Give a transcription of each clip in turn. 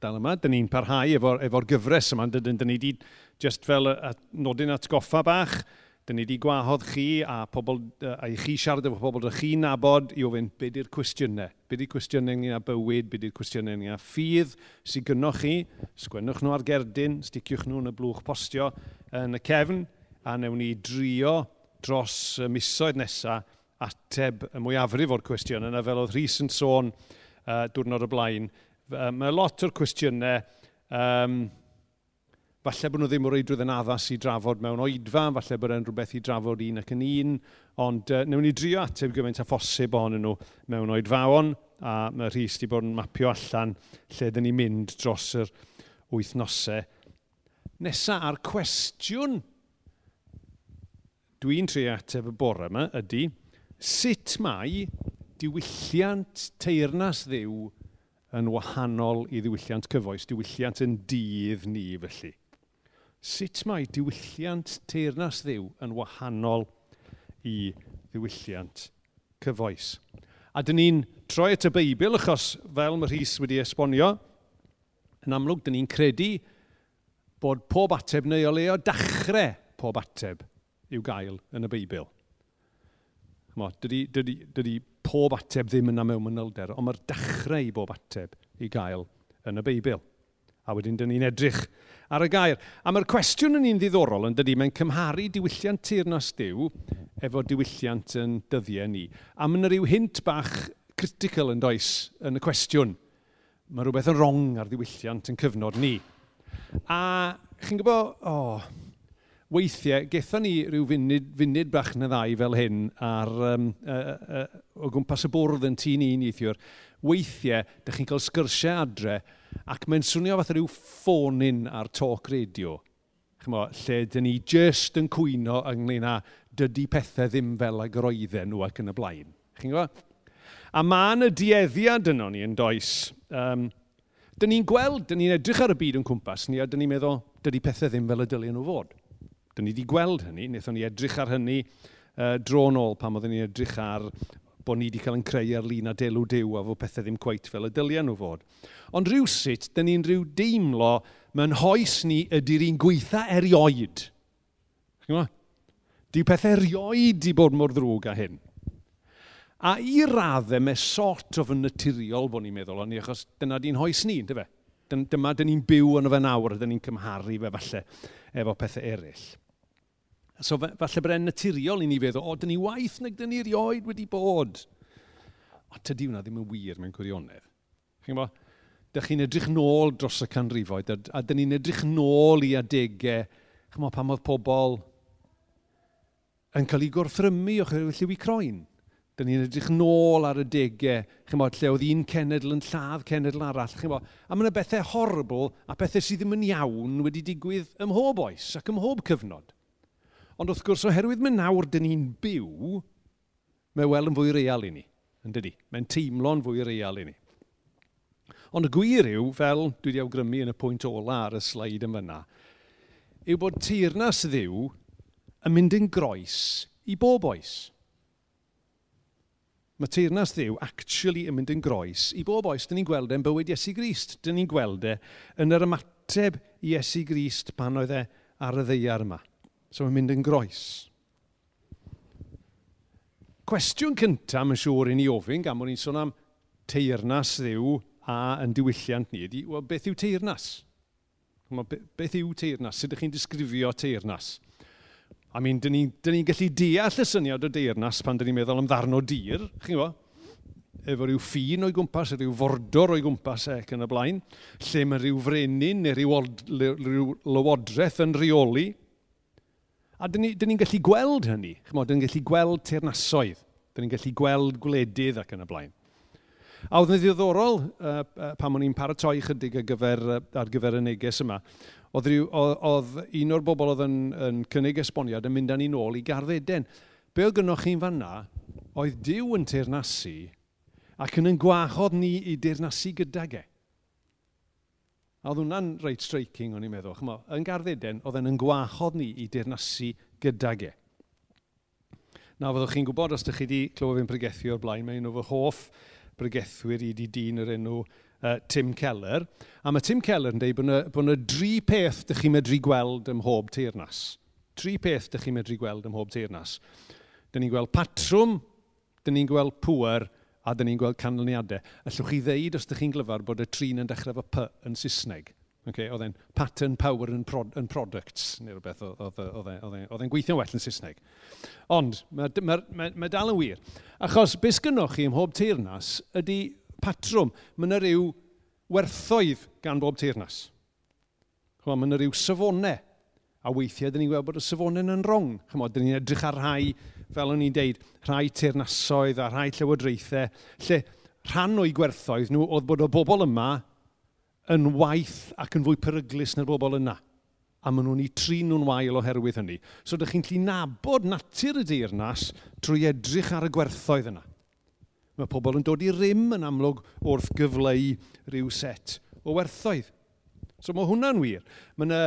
dal yma. Dyn ni'n parhau efo'r efo, gyfres yma. Dyn, dyn ni wedi, just fel a, a nodyn atgoffa bach, dyn ni wedi gwahodd chi a, pobl, a i chi siarad efo pobl ydych chi'n nabod i ofyn beth yw'r cwestiynau. Beth yw'r cwestiynau ni a bywyd, beth yw'r cwestiynau ni a ffydd sy'n gynnoch chi. Sgwennwch nhw ar gerdyn, sticiwch nhw yn y blwch postio yn y cefn a newn ni drio dros y misoedd nesaf ateb y mwyafrif o'r cwestiwn yna fel oedd Rhys yn sôn uh, diwrnod y blaen mae lot o'r cwestiynau, um, falle bod nhw ddim o reidrwydd yn addas i drafod mewn oedfa, falle bod e'n rhywbeth i drafod un ac yn un, ond uh, newn ni drio ateb gymaint a phosib ohonyn nhw mewn oedfaon, a mae Rhys wedi bod yn mapio allan lle dyn ni'n mynd dros yr wythnosau. Nesa a'r cwestiwn dwi'n tri ateb y bore yma ydy, sut mae diwylliant teirnas ddiw yn wahanol i ddiwylliant cyfoes, diwylliant yn dydd ni felly. Sut mae diwylliant teirnas ddiw yn wahanol i ddiwylliant cyfoes? A dyn ni'n troi at y Beibl, achos fel mae Rhys wedi esbonio, yn amlwg, dyn ni'n credu bod pob ateb neu o leo dachrau pob ateb i'w gael yn y Beibl. Dydy, dydy, dydy pob ateb ddim yna mewn mynylder, ond mae'r dechrau i bob ateb i gael yn y Beibl. A wedyn, dyn ni'n edrych ar y gair. A mae'r cwestiwn yn un ddiddorol yn dydy, mae'n cymharu diwylliant teirnas diw efo diwylliant yn dyddiau ni. A mae'n rhyw hint bach critical yn does yn y cwestiwn. Mae rhywbeth yn wrong ar diwylliant yn cyfnod ni. A chi'n gwybod, o, oh, weithiau, gethon ni rhyw funud, funud bach na ddau fel hyn ar, um, uh, uh, o gwmpas y bwrdd yn tîn un eithiwr, weithiau, dych chi'n cael sgyrsiau adre, ac mae'n swnio fath rhyw ffonin ar talk radio. Chymo, lle dyn ni just yn cwyno ynglyn â dydy pethau ddim fel ag roedden nhw ac yn y blaen. Chi'n gwybod? A mae yna dieddiad yno ni yn does. Um, dyn ni'n gweld, dyn ni'n edrych ar y byd yn cwmpas ni a dyn ni'n meddwl, dydy pethau ddim fel y dylen nhw fod. Dyn ni wedi gweld hynny, wnaethon ni edrych ar hynny uh, dro nôl pan oeddwn ni edrych ar bod ni wedi cael yn creu ar-lun a delw dew a fod pethau ddim cweit fel y dyliau nhw fod. Ond rhyw sut, dyn ni'n rhyw deimlo mewn hoes ni ydy'r un gweitha erioed. Di pethau erioed i bod mor ddrwg a hyn. A i raddau mae sort of yn naturiol bod ni'n meddwl o'n ni, achos dyna di'n hoes ni, dyma dyn ni'n byw yn y fe nawr, dyn ni'n cymharu fe falle efo pethau eraill. So falle bod e'n naturiol i ni feddwl, o, dyn ni waith nag dyn ni erioed wedi bod. O, tydi hwnna ddim yn wir mewn gwirionedd. Chi'n bo, dych chi'n edrych nôl dros y canrifoedd, a, a dyn ni'n edrych nôl i adegau, chi'n bo, pam oedd pobl yn cael ei gorthrymu o'ch llwy croen. Da ni'n edrych nôl ar y degau, chi'n bod, lle oedd un cenedl yn lladd cenedl arall. chi'n bod. A mae'n bethau horrible a bethau sydd ddim yn iawn wedi digwydd ym mhob oes ac ym mhob cyfnod. Ond wrth gwrs, oherwydd mae nawr dyn ni'n byw, mae wel yn fwy real i ni, yn dydi? Mae'n teimlo'n fwy real i ni. Ond y gwir yw, fel dwi wedi awgrymu yn y pwynt ola ar y sleid yn fyna, yw bod teirnas ddiw yn mynd yn groes i bob oes mae teirnas ddiw actually yn mynd yn groes i bob oes dyn ni'n gweld e'n bywyd Iesu Grist. Dyn ni'n gweld e yn yr ymateb i Iesu Grist pan oedd e ar y ddeiar yma. So mae'n mynd yn groes. Cwestiwn cyntaf, mae'n siŵr i ni ofyn, gan bod ni'n sôn am teirnas ddiw a yn diwylliant ni, ydy, well, beth yw teirnas? Beth yw teirnas? Sut ydych chi'n disgrifio teirnas? I mean, dyn ni'n ni gallu deall y syniad o deirnas pan dyn ni'n meddwl am ddarn o dir, chi'n gwybod? Efo rhyw ffin o'i gwmpas, rhyw fordor o'i gwmpas ac yn y blaen, lle mae rhyw frenin neu rhyw, rhyw lywodraeth yn rheoli. A dyn ni'n ni, gallu gweld hynny, chymod, dyn ni'n gallu gweld teirnasoedd, dyn ni'n gallu gweld gwledydd ac yn y blaen. A oedd yn ddiddorol uh, uh, pan o'n i'n paratoi chydig ar gyfer, uh, ar gyfer y neges yma, Oedd, ryw, oedd, oedd un o'r bobl oedd yn, yn cynnig esboniad yn mynd â ni nôl i garddeden. Be oedd gynnwch chi'n fanna, oedd Dyw yn teirnasu ac yn yn gwahodd ni i deirnasu gydag e. A oedd hwnna'n reit streiking o'n i'n meddwl. Chymo, yn garddeden, oedd e'n yn gwahodd ni i deirnasu gydag e. Na, fyddwch chi'n gwybod os ydych chi wedi clywed fi'n pregethio o'r blaen, mae un o fy hoff bregethwyr i di dyn yr enw uh, Tim Keller. A mae Tim Keller yn dweud bod yna, dri peth ydych chi'n medru gweld ym mhob teirnas. Tri peth ydych chi'n medru gweld ym mhob teirnas. Dyna ni'n gweld patrwm, dyna ni'n gweld pŵer, a dyna ni'n gweld canlyniadau. Allwch chi ddeud os ydych chi'n glyfar bod y trin yn dechrau fo P yn Saesneg. Okay, oedd e'n pattern power and, prod, and products, neu rhywbeth oedd e'n gweithio'n well yn Saesneg. Ond, mae ma, ma, ma dal yn wir. Achos, beth gynnwch chi ym mhob teirnas ydy patrwm. Mae yna rhyw werthoedd gan bob teirnas. Mae yna rhyw safonau. A weithiau, dyn ni'n gweld bod y safonau yn wrong. Chymod, dyn ni'n edrych ar rhai, fel o'n i'n deud, rhai teirnasoedd a rhai llywodraethau, lle rhan o'i gwerthoedd nhw oedd bod y bobl yma yn waith ac yn fwy peryglus na'r bobl yna. A maen nhw'n ei trin nhw'n wael oherwydd hynny. So, dych chi'n lli nabod natur y deyrnas trwy edrych ar y gwerthoedd yna. Mae pobl yn dod i rym yn amlwg wrth gyfleu rhyw set o werthoedd. So mae hwnna'n wir. Mae yna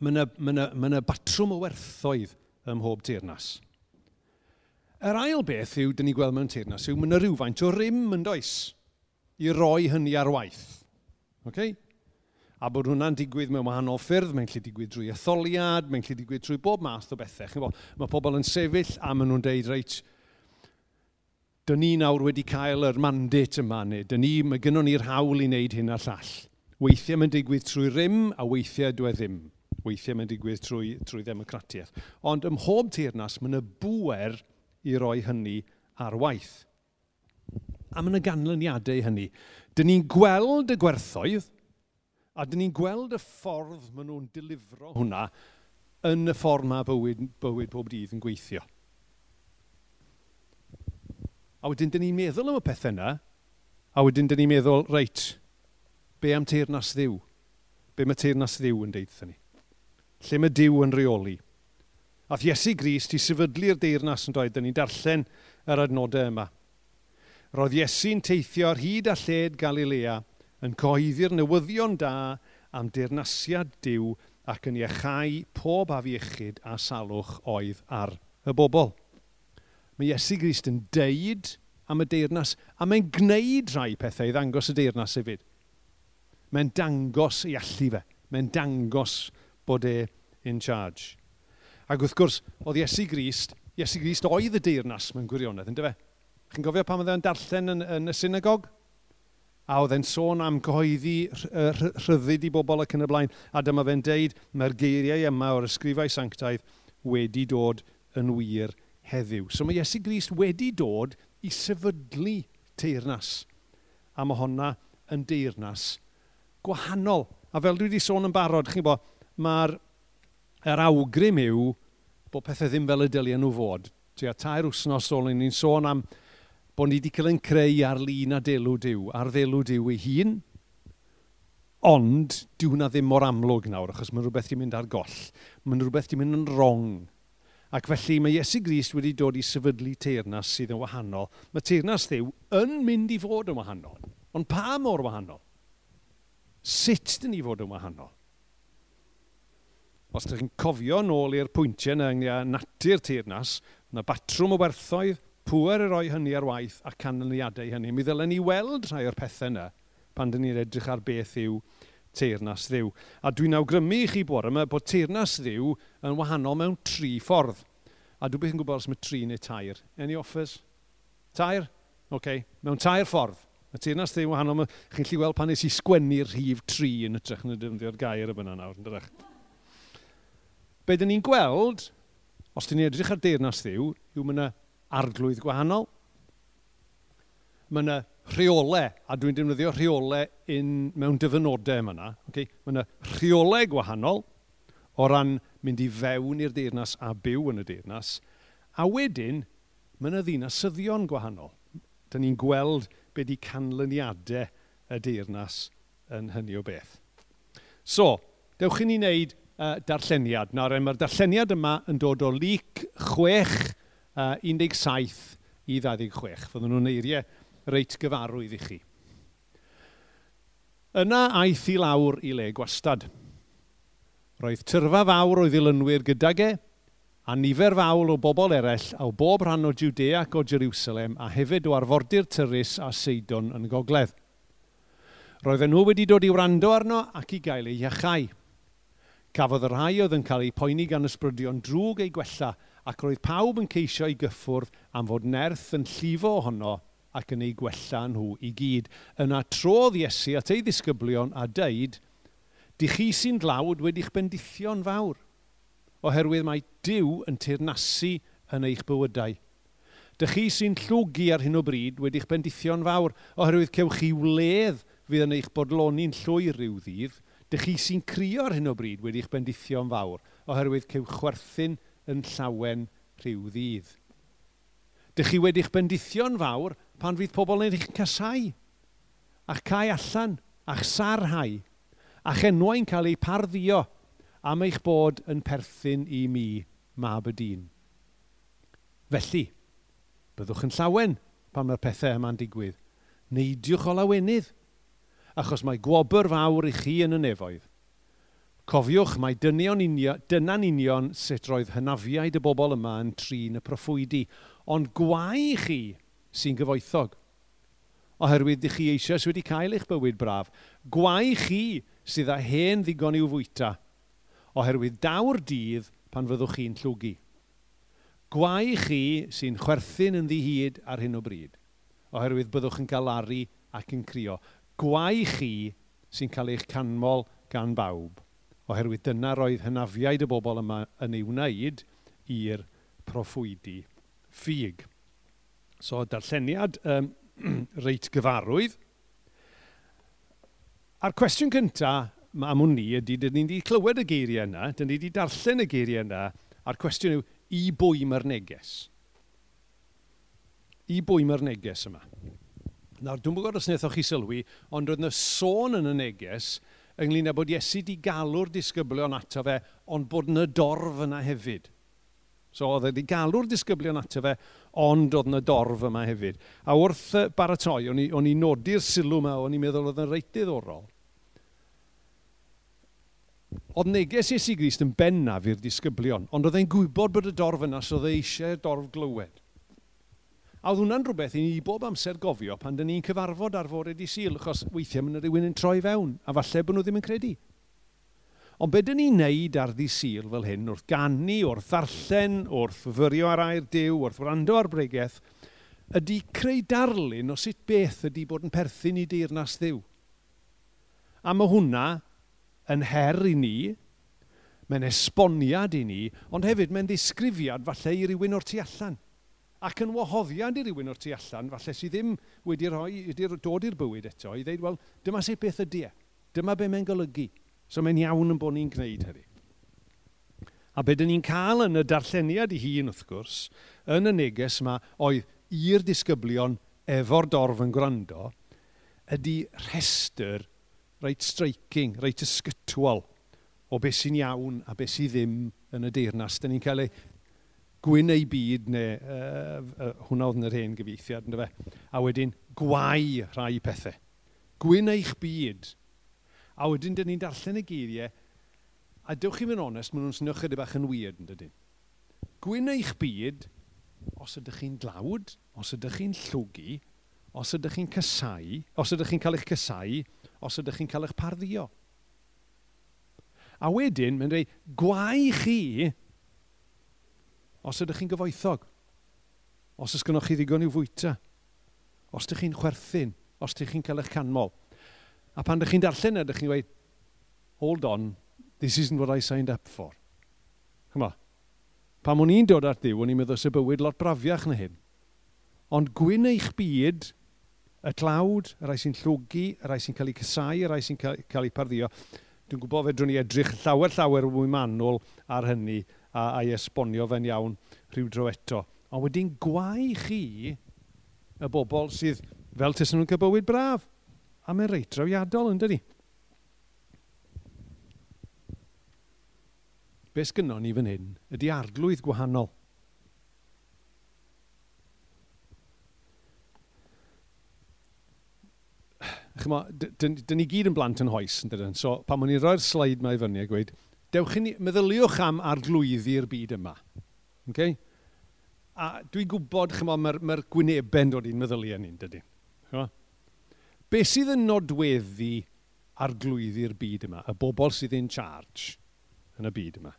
mae yna, mae yna, mae yna batrwm o werthoedd ym mhob teirnas. Yr ail beth yw, dyn ni gweld mewn teirnas, yw mae yna rhywfaint o rym yn does i roi hynny ar waith. Okay? A bod hwnna'n digwydd mewn wahanol ffyrdd, mae'n lle digwydd drwy etholiad, mae'n lle digwydd drwy bob math o bethau. Mae pobl yn sefyll a maen nhw'n deud, reit, Dyn ni nawr wedi cael yr mandate yma, neu dyn ni, mae gynnon ni'r hawl i wneud hyn a llall. Weithiau mae'n digwydd trwy rym, a weithiau dwi e ddim. Weithiau mae'n digwydd trwy, trwy ddemocratiaeth. Ond ym mhob teirnas, mae yna bwer i roi hynny ar waith. A mae yna ganlyniadau hynny. Dyn ni'n gweld y gwerthoedd, a dyn ni'n gweld y ffordd maen nhw'n dilifro hwnna yn y ffordd mae bywyd, bywyd pob dydd yn gweithio. A wedyn, dyn ni'n meddwl am y pethau yna, a wedyn dyn ni'n meddwl, reit, be am teirnas ddiw? Be mae teirnas ddiw yn deud ni? Lle mae diw yn reoli? A Iesu Gris, i sefydlu'r deirnas yn dweud, dyn ni'n darllen yr adnodau yma. Roedd Iesu'n teithio ar hyd a lled Galilea yn coeddi'r newyddion da am deirnasiad Dyw ac yn iechau pob afiechyd a salwch oedd ar y bobl. Mae Iesu Grist yn deud am y deyrnas, a mae'n gwneud rhai pethau i ddangos y deyrnas hefyd. Mae'n dangos i allu fe. Mae'n dangos bod e in charge. Ac wrth gwrs, oedd Iesu Grist, Iesu Grist oedd y deyrnas mewn gwirionedd, ynddo fe? Chi'n gofio pam oedd e'n darllen yn, yn y synagog? A oedd e'n sôn am gyhoeddi rhyddid i bobl ac yn y blaen, a dyma fe'n deud, mae'r geiriau yma o'r ysgrifau sanctaidd wedi dod yn wir heddiw. So mae Iesu Grist wedi dod i sefydlu teirnas. A mae honna yn deirnas gwahanol. A fel dwi wedi sôn yn barod, chi'n bo, mae'r er awgrym yw bod pethau ddim fel y dylien nhw fod. Tua tair wsnos ôl ni'n sôn am bod ni wedi cael ein creu ar lun a delw diw, ar ddelw diw ei hun. Ond, dyw hwnna ddim mor amlwg nawr, achos mae rhywbeth wedi mynd ar goll. mae rhywbeth wedi mynd yn wrong. Ac felly mae Iesu Grist wedi dod i sefydlu teirnas sydd yn wahanol. Mae teirnas ddiw yn mynd i fod yn wahanol. Ond pa mor wahanol? Sut dyn ni fod yn wahanol? Os ydych chi'n cofio nôl i'r pwyntiau yna ynglyn natur teirnas, na batrwm o werthoedd, pwer y roi hynny ar waith a canlyniadau hynny. Mi ddylen ni weld rhai o'r pethau yna pan dyn ni'n edrych ar beth yw teirnas ddiw. A dwi'n awgrymu i chi bore yma bod teirnas ddiw yn wahanol mewn tri ffordd. A dwi beth yn gwybod os mae tri neu tair. Any offers? Tair? Oce. Okay. Mewn tair ffordd. Y teirnas ddiw wahanol. Chi'n lli weld pan nes i sgwennu'r rhif tri yn ytrach yn y defnyddio'r gair y byna nawr. Ydych? Be dyn ni'n gweld, os dyn ni'n edrych ar deirnas ddiw, yw mae yna arglwydd gwahanol. Mae yna rheolau, a dwi'n defnyddio rheolau in, mewn dyfynodau yma yna. Okay? Mae yna rheolau gwahanol o ran mynd i fewn i'r deyrnas a byw yn y deyrnas, a wedyn mae yna ddinasyddion gwahanol. Da ni'n gweld be di canlyniadau y deyrnas yn hynny o beth. So, dewch i ni wneud uh, darlleniad. Nawr, mae'r darlleniad yma yn dod o lyc 6, uh, 17 i 26. Fydden nhw'n eiriau reit gyfarwydd i chi. Yna aeth i lawr i le gwastad. Roedd tyrfa fawr o ddilynwyr gydag e, a nifer fawr o bobl eraill a o bob rhan o Judea ac o Jerusalem a hefyd o arfordir Tyrus a Seidon yn gogledd. Roedden nhw wedi dod i wrando arno ac i gael ei iachau. Cafodd y rhai oedd yn cael eu poeni gan ysbrydion drwg ei gwella ac roedd pawb yn ceisio ei gyffwrdd am fod nerth yn llifo ohono ac yn ei gwella nhw i gyd. Yna trodd Iesu at ei ddisgyblion a deud, Di chi sy'n dlawd wedi'ch bendithio'n fawr, oherwydd mae Dyw yn teirnasu yn eich bywydau. Dy chi sy'n llwgu ar hyn o bryd wedi'ch bendithio'n fawr, oherwydd cewch chi wledd fydd yn eich bodloni'n llwyr rhyw ddydd. Dy chi sy'n crio ar hyn o bryd wedi'ch bendithio'n fawr, oherwydd cewch chwerthin yn llawen rhyw ddydd. Dych chi wedi'ch bendithio'n fawr, pan fydd pobl yn eich casau, a'ch cae allan, a'ch sarhau, a'ch enwau'n cael ei parddio am eich bod yn perthyn i mi, mab y dyn. Felly, byddwch yn llawen pan mae'r pethau yma'n digwydd. Neidiwch o lawenydd, achos mae gwobr fawr i chi yn y nefoedd. Cofiwch mae dynion union, dyna'n union sut roedd hynafiaid y bobl yma yn trin y proffwydi, ond gwau chi sy'n gyfoethog. Oherwydd ydych chi eisiau wedi cael eich bywyd braf. Gwau chi sydd â hen ddigon i'w fwyta. Oherwydd dawr dydd pan fyddwch chi'n llwgu. Gwau chi sy'n chwerthin yn ddihyd ar hyn o bryd. Oherwydd byddwch yn galaru ac yn crio. Gwau chi sy'n cael eich canmol gan bawb. Oherwydd dyna roedd hynafiaid y bobl yma yn ei wneud i'r proffwydi ffug. So, darlleniad um, reit gyfarwydd. A'r cwestiwn cyntaf am hwn ni ydy, dyn ni wedi clywed y geiriau yna, dyn ni wedi darllen y geiriau yna, a'r cwestiwn yw, i bwy mae'r neges? I bwy mae'r neges yma? Nawr, dwi'n gwybod os wnaethoch chi sylwi, ond roedd yna sôn yn y neges ynglyn â bod Iesu wedi galw'r disgyblion ato fe, ond bod yna dorf yna hefyd. So, oedd wedi galw'r disgyblion ato fe, ond oedd yna dorf yma hefyd. A wrth baratoi, o'n i, on i nodi'r sylw yma, o'n i'n meddwl oedd yn reit ddiddorol. Oedd neges Iesu Grist yn bennaf i'r disgyblion, ond oedd e'n gwybod bod y dorf yna so oedd e eisiau dorf glywed. A oedd hwnna'n rhywbeth i ni bob amser gofio pan dyn ni'n cyfarfod ar fore di sil, achos weithiau mae yna rhywun yn troi fewn, a falle bod nhw ddim yn credu. Ond beth dyn ni'n neud ar ddi sil fel hyn, wrth gannu, wrth ddarllen, wrth fyrio ar air dew, wrth wrando ar bregaeth, ydy creu darlun o sut beth ydy bod yn perthyn i deyrnas ddiw. A mae hwnna yn her i ni, mae'n esboniad i ni, ond hefyd mae'n ddisgrifiad falle i rywun o'r tu allan. Ac yn wahoddiad i rywun o'r tu allan, falle sydd ddim wedi rhoi, wedi dod i'r bywyd eto, i ddeud, wel, dyma sut beth ydy e. Dyma be mae'n golygu. So mae'n iawn yn bod ni'n gwneud hynny. A beth ni'n cael yn y darlleniad i hun, wrth gwrs, yn y neges yma oedd i'r disgyblion efo'r dorf yn gwrando, ydy rhestr reit streiking, reit ysgytwol o beth sy'n iawn a beth sydd ddim yn y deyrnas. Dyna ni'n cael ei gwyn ei byd, neu uh, uh, hwnna oedd yn yr hen gyfeithiad, ynddo fe. A wedyn gwau rhai pethau. Gwyn eich byd A wedyn, dyn ni'n darllen y geiriau, a dewch chi yn onest, maen nhw'n swnio chydig bach yn weird, yn dydyn. Gwyn eich byd, os ydych chi'n dlawd, os ydych chi'n llwgu, os ydych chi'n cysau, os ydych chi'n cael eich cysau, os ydych chi'n cael eich parddio. A wedyn, mae'n dweud, gwau chi os ydych chi'n gyfoethog, os ys gynnwch chi ddigon i'w fwyta, os ydych chi'n chwerthin, os ydych chi'n cael eich canmol. A pan ydych chi'n darllen e, ydych chi'n dweud, hold on, this isn't what I signed up for. Chyma. Pam o'n i'n dod ar ddiw, o'n i'n meddwl sy'n bywyd lot brafiach na hyn. Ond gwyn eich byd, y tlawd, y rai sy'n llwgu, y rai sy'n cael ei cysau, y rai sy'n cael, cael ei parddio, dwi'n gwybod fe drwy'n i edrych llawer llawer mwy manwl ar hynny a, a'i esbonio fe'n iawn rhyw dro eto. Ond wedyn gwau chi y bobl sydd fel tesyn nhw'n cael bywyd braf a mae'n reit drawiadol yn dydi. Be sgynno ni fan hyn ydy arglwydd gwahanol. Chyma, dyn, ni gyd yn blant yn hoes, yn dydyn. So, pan o'n i'n rhoi'r sleid mae fyny a gweud, dewch i ni, meddyliwch am arglwyddi'r byd yma. Okay? A dwi'n gwybod, chyma, mae'r ma, ma gwynebau'n dod i'n meddyliau ni'n dydyn. Chyma? Be sydd yn nodweddu arglwyddi'r byd yma, y bobl sydd in charge yn y byd yma?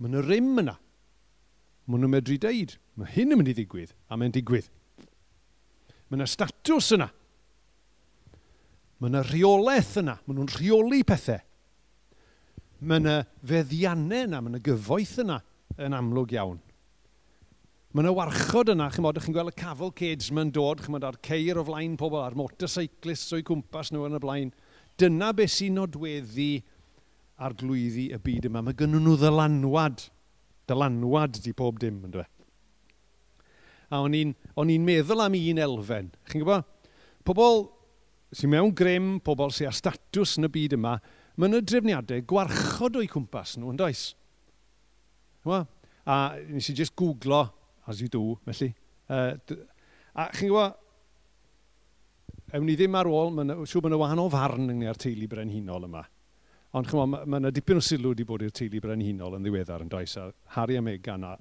Mae yna rym yna. Mae nhw'n medru deud, mae hyn yn mynd i ddigwydd, a mae'n digwydd. Mae yna statws yna. Mae yna rheolaeth yna. Mae nhw'n rheoli pethau. Mae yna feddiannau yna, mae yna gyfoeth yna yn amlwg iawn. Mae yna warchod yna, chymod, chi'n gweld y cavalcades mae'n dod, chymod, ar ceir o flaen pobl, ar motorcyclists o'i cwmpas nhw yn y blaen. Dyna beth sy'n nodweddu ar glwyddi y byd yma. Mae gennyn nhw ddylanwad. Dylanwad di pob dim, yn dweud. A o'n i'n meddwl am un elfen. Chi'n gwybod? Pobl sy'n mewn grym, pobl sy'n a statws yn y byd yma, mae yna drefniadau gwarchod o'i cwmpas nhw, yn does? A nes i just googlo as you do, felly. Uh, a chi'n gwybod, ewn ni ddim ar ôl, mae'n siŵr bod yna wahanol farn yng Nghymru'r teulu brenhinol yma. Ond chymo, mae yna ma dipyn o sylw wedi bod i'r teulu brenhinol yn ddiweddar yn does. A Harry a Megan, a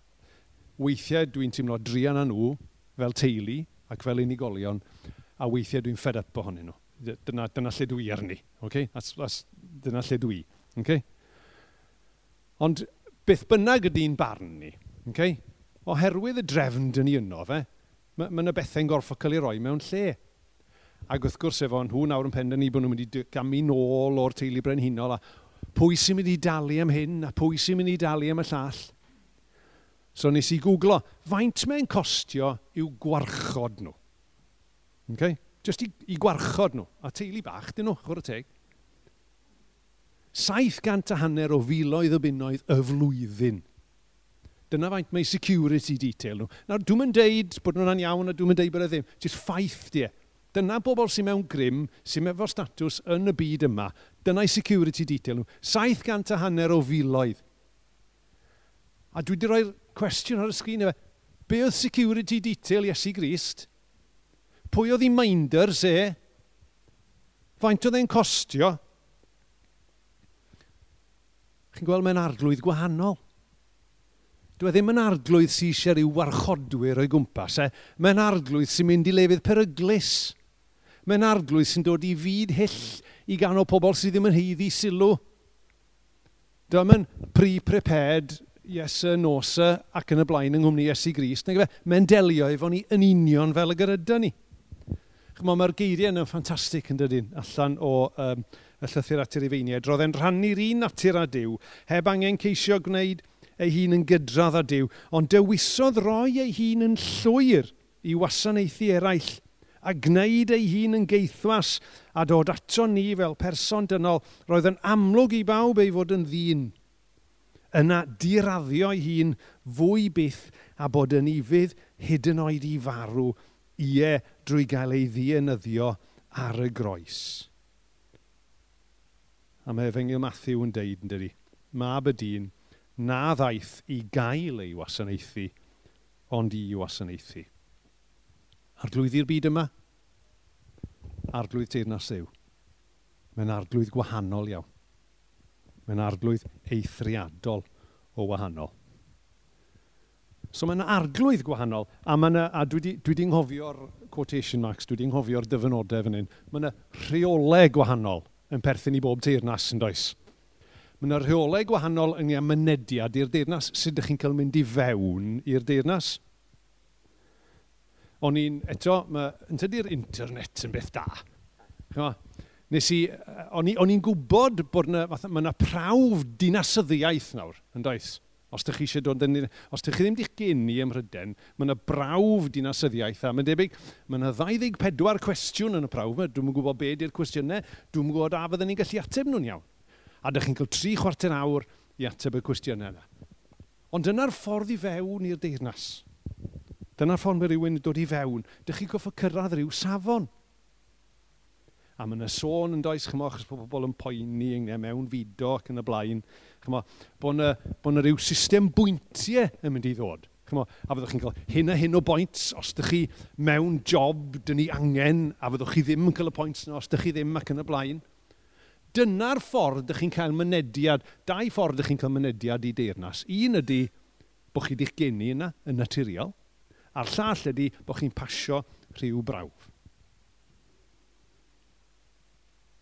weithiau dwi'n teimlo drian â nhw fel teulu ac fel unigolion, a weithiau dwi'n fed up ohonyn nhw. Dyna, dyna lle dwi arni. Okay? That's, that's, dyna lle dwi. Okay? Ond beth bynnag ydy'n barn ni, okay? oherwydd y drefn dyn ni yno fe, mae yna ma bethau'n gorfod cael ei roi mewn lle. Ac wrth gwrs efo nhw nawr yn penderfynu bod nhw'n mynd i gamu nôl o'r teulu brenhinol a pwy sy'n mynd i dalu am hyn a pwy sy'n mynd i dalu am y llall. So nes i googlo, faint mae'n costio i'w gwarchod nhw? Okay? Just i, i gwarchod nhw, a teulu bach, dyn nhw, chwrdd y teg. 700 a hanner o filoedd o bunnoedd y flwyddyn Dyna faint mae security detail nhw. Nawr, dwi'n mynd deud bod nhw'n iawn a dwi'n mynd deud bod e ddim. Jyst ffaith di e. Dyna bobl sy'n mewn grym, sy'n efo statws yn y byd yma. Dyna'i security detail nhw. 700 a hanner o filoedd. A dwi wedi rhoi'r cwestiwn ar y sgrin efo. Be oedd security detail Iesu Grist? Pwy oedd ei minders e? Faint oedd e'n costio? Chi'n gweld mae'n arglwydd gwahanol. Dyw e ddim yn arglwydd sy'n eisiau rhyw warchodwyr o'i gwmpas. E? Mae'n arglwydd sy'n mynd i lefydd peryglus. Mae'n arglwydd sy'n dod i fyd hyll i ganol pobl sydd ddim yn heiddi sylw. Dyw e'n pre-prepared Iesu, Nosa ac yn y blaen yng Nghymru Iesu Gris. E, mae'n delio efo ni yn union fel y gyryda ni. Chymod, mae'r geiriau yn ffantastig yn dydyn, allan o um, y llythyr at yr Ifeiniaid. Roedd e'n rhannu'r un natur a diw, heb angen ceisio gwneud ei hun yn gydradd â Dyw, ond dewisodd roi ei hun yn llwyr i wasanaethu eraill a gwneud ei hun yn geithwas a dod ato ni fel person dynol roedd yn amlwg i bawb ei fod yn ddyn. Yna diraddio ei hun fwy byth a bod yn ifydd hyd yn oed i farw ie drwy gael ei ddienyddio ar y groes. A mae Efengil Matthew yn deud yn dydi, mab y dyn, na ddaeth i gael ei wasanaethu, ond i wasanaethu. Arglwyddi'r byd yma, arglwydd teirnas yw. Mae'n arglwydd gwahanol iawn. Mae'n arglwydd eithriadol o wahanol. So mae'n arglwydd gwahanol, a, mae a dwi wedi nghofio'r quotation marks, dwi wedi nghofio'r dyfynodau fan hyn, mae yna rheolau gwahanol yn perthyn i bob teirnas yn does. Mae yna rheolau gwahanol yng nghymunediad i'r deyrnas. Sut ydych chi'n cael mynd i fewn i'r deyrnas? O'n i'n, eto, mae, yn tydi'r internet yn beth da. Chyma? Nes i, o'n i'n gwybod bod yna, mae yna prawf dinasyddiaeth nawr, yn does? Os ydych chi eisiau dod yn... Os ydych chi ddim wedi geni ym Mhryden, mae yna brawf dinasyddiaeth a mae'n debyg, mae yna 24 cwestiwn yn y prawf yma. Dwi'n gwybod be ydy'r cwestiynau, dwi'n gwybod a fydden ni'n gallu ateb nhw'n iawn a ydych chi'n cael tri chwarter awr i ateb y cwestiynau yna. Ond dyna'r ffordd i fewn i'r deyrnas. Dyna'r ffordd mae rhywun yn dod i fewn. Dych chi'n goffo cyrraedd rhyw safon. A mae yna sôn yn does, chymo, achos bod pobl yn poeni neu mewn fudo ac yn y blaen. Chymo, bod yna, bod yna rhyw system bwyntiau yn mynd i ddod. Chymo, a fyddwch chi'n cael hyn a hyn o bwynt os ydych chi mewn job dyn ni angen, a fyddwch chi ddim yn cael y pwynt yna os ydych chi ddim ac yn y blaen. Dyna'r ffordd ydych chi'n cael mynediad, dau ffordd ydych chi'n cael mynediad i deyrnas. Un ydy bod chi wedi'ch geni yna yn naturiol, a'r llall ydy bod chi'n pasio rhyw brawf.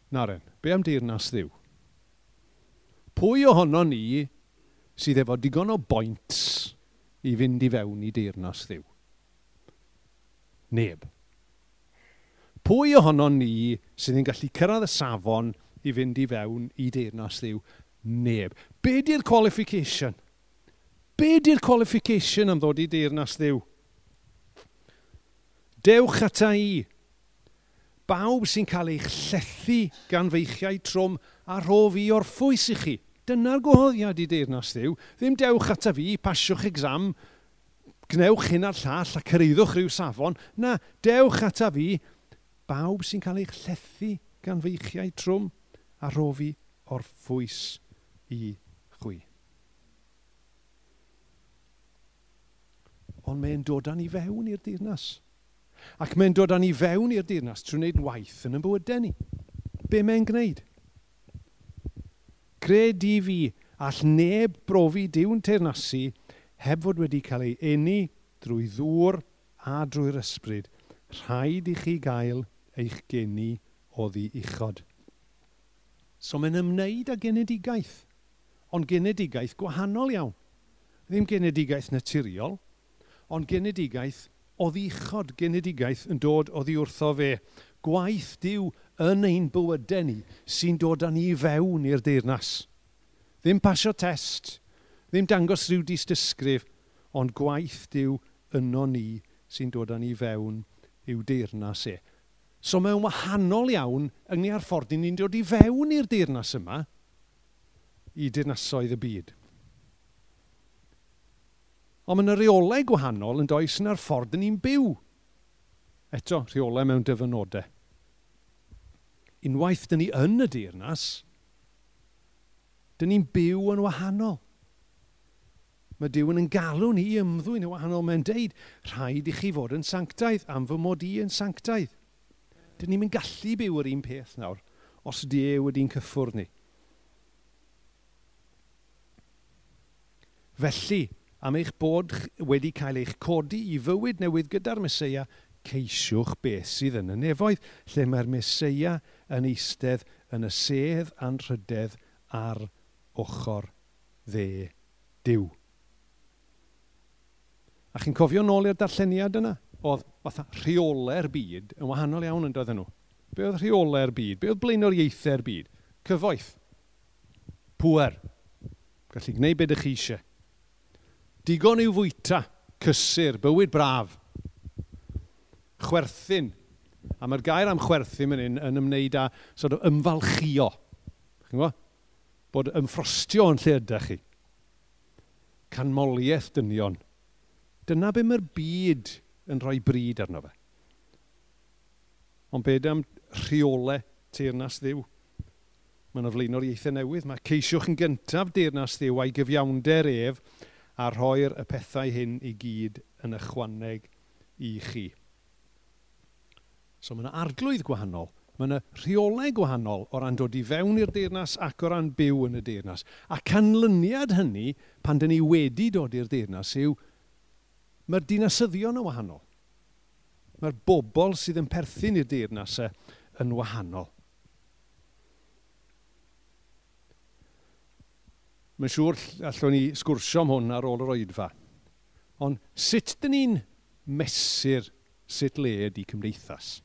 Naren, be am deyrnas ddiw? Pwy ohono ni sydd efo digon o boints i fynd i fewn i deyrnas ddiw? Neb. Pwy ohono ni sydd yn gallu cyrraedd y safon i fynd i fewn i deyrnas ddiw? Neb. Be di'r qualification? Be di'r qualification am ddod i deyrnas ddiw? Dewch ata i. Bawb sy'n cael eich llethu gan feichiau trwm a rhof i o'r ffwys i chi. Dyna'r gwahoddiad i deyrnas ddiw. Ddim dewch ata fi, pasiwch exam, gnewch hyn ar llall a cyreiddwch rhyw safon. Na, dewch ata fi, bawb sy'n cael eich llethu gan feichiau trwm a rofi o'r fwys i chwi. Ond mae'n dod â ni fewn i'r dirnas. Ac mae'n dod â ni fewn i'r dirnas trwy wneud waith yn y bywydau ni. Be mae'n gwneud? Gred i fi all neb brofi diwn teirnasu heb fod wedi cael ei eni drwy ddŵr a drwy'r ysbryd. Rhaid i chi gael eich geni oddi uchod. So mae'n ymwneud â genedigaeth, ond genedigaeth gwahanol iawn. Ddim genedigaeth naturiol, ond genedigaeth o ddichod genedigaeth yn dod oddi wrtho fe. Gwaith diw yn ein bywydau ni sy'n dod â ni fewn i'r deyrnas. Ddim pasio test, ddim dangos rhyw disdysgrif, ond gwaith diw yno ni sy'n dod â ni fewn i'w deyrnas e. So mae'n wahanol iawn yng Nghymru ffordd ni'n dod i fewn i'r deyrnas yma, i deyrnasoedd y byd. Ond mae'n reolau gwahanol yn does yn ar ffordd ni'n byw. Eto, rheolau mewn dyfynodau. Unwaith dyn ni yn y deyrnas, dyn ni'n byw yn wahanol. Mae Dyw yn galw ni i ymddwyn yn wahanol. Mae'n deud, rhaid i chi fod yn sanctaidd, am fy mod i yn sanctaidd. Dyn ni'n gallu byw yr un peth nawr, os Diew wedi'n cyffwrdd ni. Felly, am eich bod wedi cael eich codi i fywyd newydd gyda'r Mesoea, ceisiwch beth sydd yn y nefoedd, lle mae'r Mesoea yn eistedd yn y sedd a'n rhydedd ar ochr dde diw. A chi'n cofio nôl i'r darlleniad yna? oedd fatha rheolau'r byd yn wahanol iawn yn dod nhw. Be oedd rheolau'r byd? Be oedd blaenoriaethau'r byd? Cyfoeth. Pwer. Gallu gwneud beth ych chi eisiau. Digon i'w fwyta. Cysur. Bywyd braf. Chwerthin. A mae'r gair am chwerthin yn, yn ymwneud â sort of, ymfalchio. Chi'n gwybod? Bod ymffrostio yn lle ydych chi. Canmoliaeth dynion. Dyna be mae'r byd yn rhoi bryd arno fe. Ond beth am rheolau teirnas ddiw? Mae'n oflwyno'r ieithau newydd. Mae ceisiwch yn gyntaf deirnas ddiw a'i gyfiawnder ef a rhoi'r y pethau hyn i gyd yn ychwaneg i chi. So mae yna arglwydd gwahanol. Mae yna rheolau gwahanol o ran dod i fewn i'r deyrnas ac o ran byw yn y deyrnas. A canlyniad hynny pan dyn ni wedi dod i'r deyrnas yw mae'r dinasyddion yn wahanol. Mae'r bobl sydd yn perthyn i'r deyrnasau yn wahanol. Mae'n siŵr allwn ni sgwrsio am hwn ar ôl yr oedfa. Ond sut dyn ni'n mesur sut le ydy cymdeithas?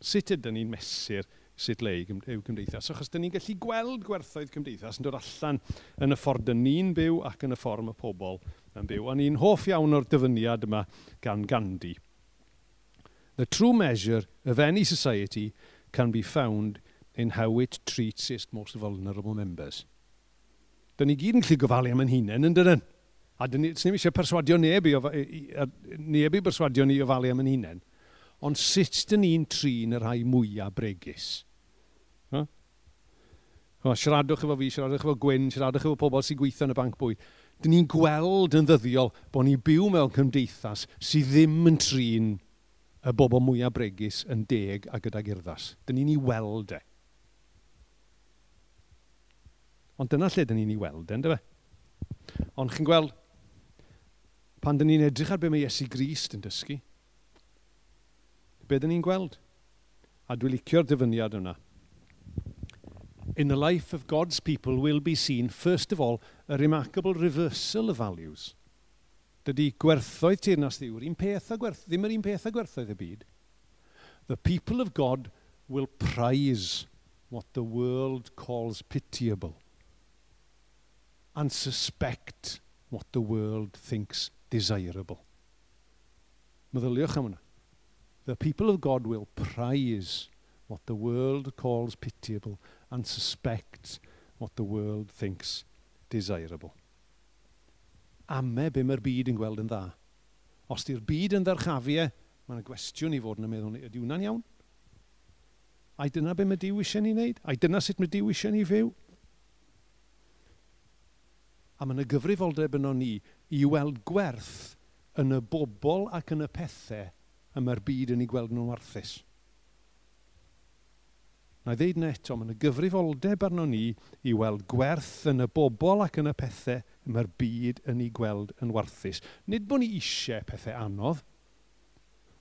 Sut ydyn ni'n mesur sut le yw cymdeithas? Achos dyn ni'n gallu gweld gwerthoedd cymdeithas yn dod allan yn y ffordd dyn ni'n byw ac yn y ffordd mae pobl yn byw, A ni'n hoff iawn o'r dyfyniad yma gan Gandhi. The true measure of any society can be found in how it treats its most vulnerable members. Dyna ni gyd yn gallu gofalu am yn hunain yn dydyn. A dyn ni, ddim eisiau perswadio neb i, neb i perswadio ni ofalu am yn hunain. Ond sut dyn ni'n trin y rhai mwyaf bregus? Huh? O, siaradwch efo fi, siaradwch efo Gwyn, siaradwch efo pobl sy'n gweithio yn y banc bwyd dyn ni'n gweld yn ddyddiol bod ni'n byw mewn cymdeithas sydd ddim yn trin y bobl mwyaf bregus yn deg a gyda urddas. Dyn ni'n ei weld e. Ond dyna lle dyn ni'n ei weld e, ynddo fe? Ond chi'n gweld, pan dyn ni'n edrych ar be mae Iesu Grist yn dysgu, be dyn ni'n gweld? A dwi'n licio'r dyfyniad yna in the life of God's people will be seen, first of all, a remarkable reversal of values. Dydy gwerthoedd teyrnas ddiwr, un peth a gwerth, ddim yr un peth a gwerthoedd y byd. The people of God will prize what the world calls pitiable and suspect what the world thinks desirable. Meddyliwch am hwnna. The people of God will prize what the world calls pitiable and suspect what the world thinks desirable. Ame be mae'r byd yn gweld yn dda. Os di'r byd yn ddarchafiau, e, mae'n y gwestiwn i fod yn y meddwl, ydy hwnna'n iawn? A dyna be mae Dyw eisiau ni wneud? A dyna sut mae Dyw eisiau ni fyw? A mae'n y gyfrifoldeb yno ni i weld gwerth yn y bobl ac yn y pethau y mae'r byd yn ei gweld nhw'n warthus. Na i ddeud yn eto, mae yna gyfrifoldeb arno ni i weld gwerth yn y bobl ac yn y pethau mae'r byd yn ei gweld yn warthus. Nid bod ni eisiau pethau anodd,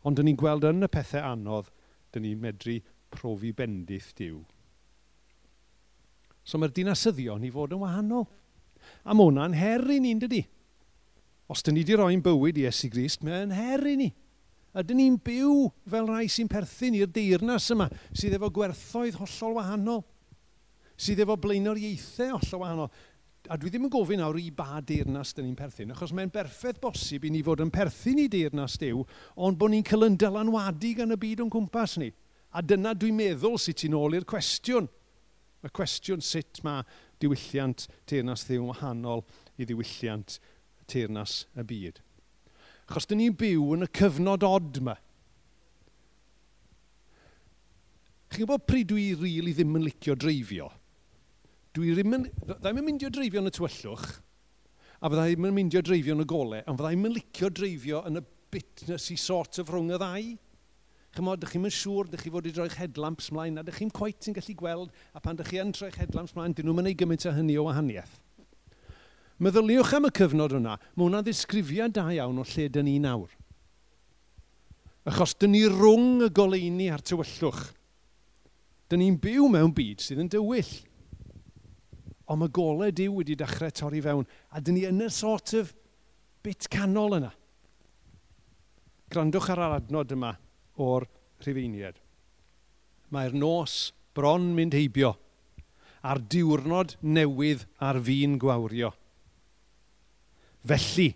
ond dyn ni'n gweld yn y pethau anodd, dyn ni'n medru profi bendith diw. So mae'r dinasyddion i fod yn wahanol. A mae hwnna'n her i ni'n dydy. Os dyn ni wedi rhoi'n bywyd i Esu Grist, mae'n her i ni. Ydyn ni'n byw fel rai sy'n perthyn i'r deyrnas yma, sydd efo gwerthoedd hollol wahanol, sydd efo blaenoriaethau hollol wahanol. A dwi ddim yn gofyn nawr i ba deyrnas dyn ni'n perthyn, achos mae'n berffaith bosib i ni fod yn perthyn i deyrnas diw, ond bod ni'n cael yn dylanwadu gan y byd o'n cwmpas ni. A dyna dwi'n meddwl sut ti'n ôl i'r cwestiwn. Y cwestiwn sut mae diwylliant teyrnas Dyw wahanol i ddiwylliant teyrnas y byd achos dyn ni'n byw yn y cyfnod od yma. Chi'n gwybod pryd dwi rili really ddim yn licio dreifio? Dwi ddim yn... Ddim yn myndio dreifio yn y tywyllwch, a fyddai ddim yn myndio dreifio yn y golau, ond fyddai ddim yn licio dreifio yn y bitness i sort of rhwng y ddau. Chymod, ydych chi'n mynd siŵr, ydych chi fod i droi'ch headlamps mlaen, a ydych chi'n cwait yn gallu gweld, a pan ydych chi yn troi'ch headlamps mlaen, dyn nhw'n mynd ei gymaint o hynny o wahaniaeth. Meddyliwch am y cyfnod hwnna, mae hwnna ddisgrifiad da iawn o lle dyn ni nawr. Achos dyn ni rhwng y goleini a'r tywyllwch. Dyn ni'n byw mewn byd sydd yn dywyll. Ond mae golau diw wedi dechrau torri fewn, a dyn ni yn y sort of bit canol yna. Grandwch ar yr adnod yma o'r rhifeiniad. Mae'r nos bron mynd heibio, a'r diwrnod newydd ar fi'n gwawrio. Felly,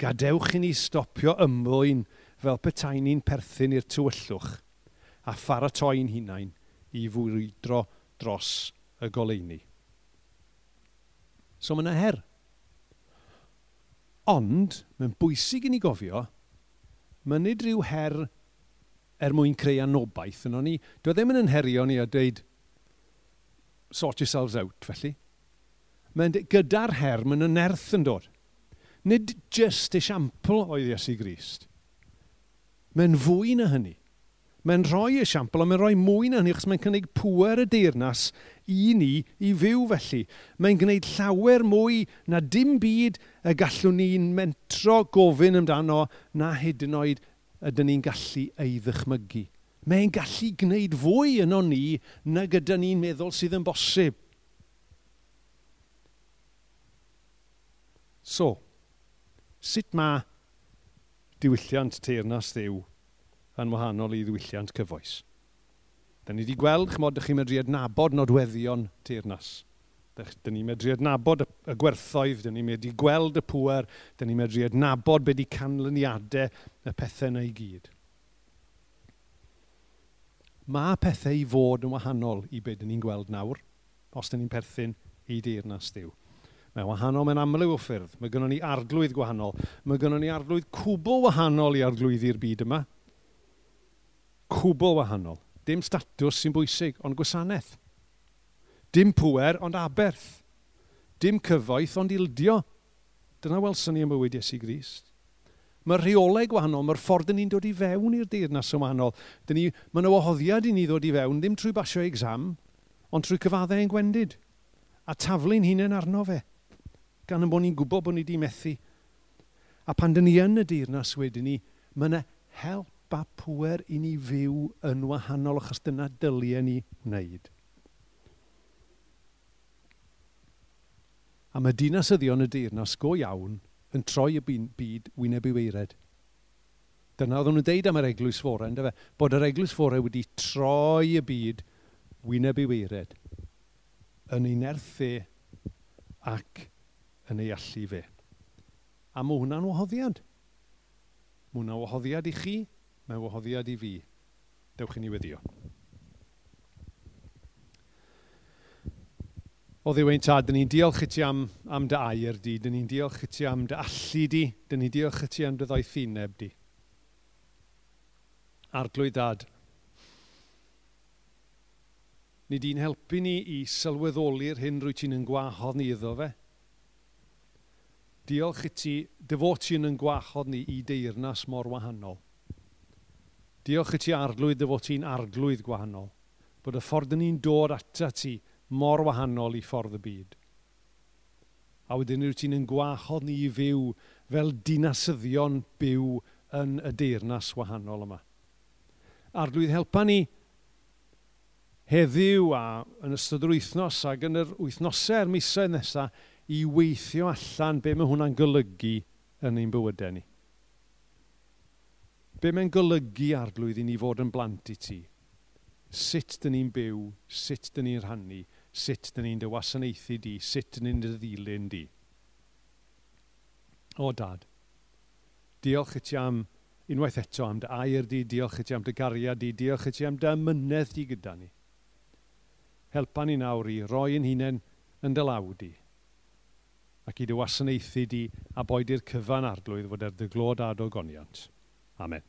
gadewch i ni stopio ymwyn fel petai ni'n perthyn i'r tywyllwch a pharatoi'n hunain i fwydro dros y goleuni. So mae yna her. Ond, mae'n bwysig i ni gofio, mae'n nid rhyw her er mwyn creu anobaith yno ni. Dwi e ddim yn herio ni a dweud, sort yourselves out, felly. Mae'n gyda'r her, mae'n yn erth yn dod. Nid just esiampl oedd Iesu Grist. Mae'n fwy na hynny. Mae'n rhoi esiampl, ond mae'n rhoi mwy na hynny, achos mae'n cynnig pŵer y deyrnas i ni i fyw felly. Mae'n gwneud llawer mwy na dim byd y gallwn ni'n mentro gofyn amdano na hyd yn oed ydyn ni'n gallu ei ddychmygu. Mae'n gallu gwneud fwy yno ni na gyda ni'n meddwl sydd yn bosib. So, Sut mae diwylliant teirnas ddiw yn wahanol i ddiwylliant cyfoes? Da ni wedi gweld, chymod, ydych chi'n medru adnabod nodweddion teirnas. Dyn ni'n medru adnabod y gwerthoedd, dyn ni'n medru gweld y pŵer, dyn ni'n medru adnabod beth di canlyniadau y pethau yna i gyd. Mae pethau i fod yn wahanol i beth dyn ni'n gweld nawr, os dyn ni'n perthyn i deyrnas diw. Mae wahanol mewn amryw o ffyrdd. Mae gennym ni arglwydd gwahanol. Mae gennym ni arglwydd cwbl wahanol i arglwyddi'r byd yma. Cwbl wahanol. Dim statws sy'n bwysig, ond gwasanaeth. Dim pwer, ond aberth. Dim cyfoeth, ond ildio. Dyna welson ni ym mywyd Iesu Grist. Mae rheolau gwahanol, mae'r ffordd ni'n dod i fewn i'r deyrnas yn wahanol. Ni, mae yna wahoddiad i ni ddod i fewn, ddim trwy basio exam, ond trwy cyfaddau yn gwendid. A taflu'n hunain arno fe gan yn bod ni'n gwybod bod ni wedi methu. A pan dyn ni yn y dirnas wedyn ni, mae yna help a pwer i ni fyw yn wahanol achos dyna dyliau ni wneud. A mae dinasyddion y dirnas go iawn yn troi y byd wyneb i weired. Dyna oedden nhw'n deud am yr eglwys fore, ynddo fe? Bod yr eglwys fore wedi troi y byd wyneb i weired yn unerthu ac yn ei allu fe. A mae hwnna'n wahoddiad. Mae hwnna'n wahoddiad i chi, mae'n wahoddiad i fi. Dewch i ni weddio. O ddiwein tad, dyn ni'n diolch i ti am, am dy air di, dyn ni'n diolch i ti am dy allu di, dyn ni'n diolch i ti am dy ddoethineb di. Arglwydd dad, ni di'n helpu ni i sylweddoli'r hyn rwy ti'n yn gwahodd ni iddo fe. Diolch i ti, devotion yn gwahodd ni i deyrnas mor wahanol. Diolch i ti arglwydd defoti'n arglwydd gwahanol. Bod y ffordd ni'n dod ata ti mor wahanol i ffordd y byd. A wedyn yw ti'n yn gwahodd ni i fyw fel dinasyddion byw yn y deyrnas wahanol yma. Arglwydd helpa ni heddiw a yn ystod yr wythnos ac yn yr wythnosau'r misoedd nesaf i weithio allan be mae hwnna'n golygu yn ein bywydau ni. Be mae'n golygu arglwydd i ni fod yn blant i ti? Sut dyn ni'n byw, sut dyn ni'n rhannu, sut dyn ni'n dywasanaethu di, sut dyn ni'n ddilyn di. O dad, diolch i ti am unwaith eto am dy air di, diolch i ti am dy gariad di, diolch i ti am dy mynedd di gyda ni. Helpa ni nawr i roi yn hunain yn dy law di ac i dy wasanaethu di a boed i'r cyfan arglwydd fod er dy glod a dy goniant. Amen.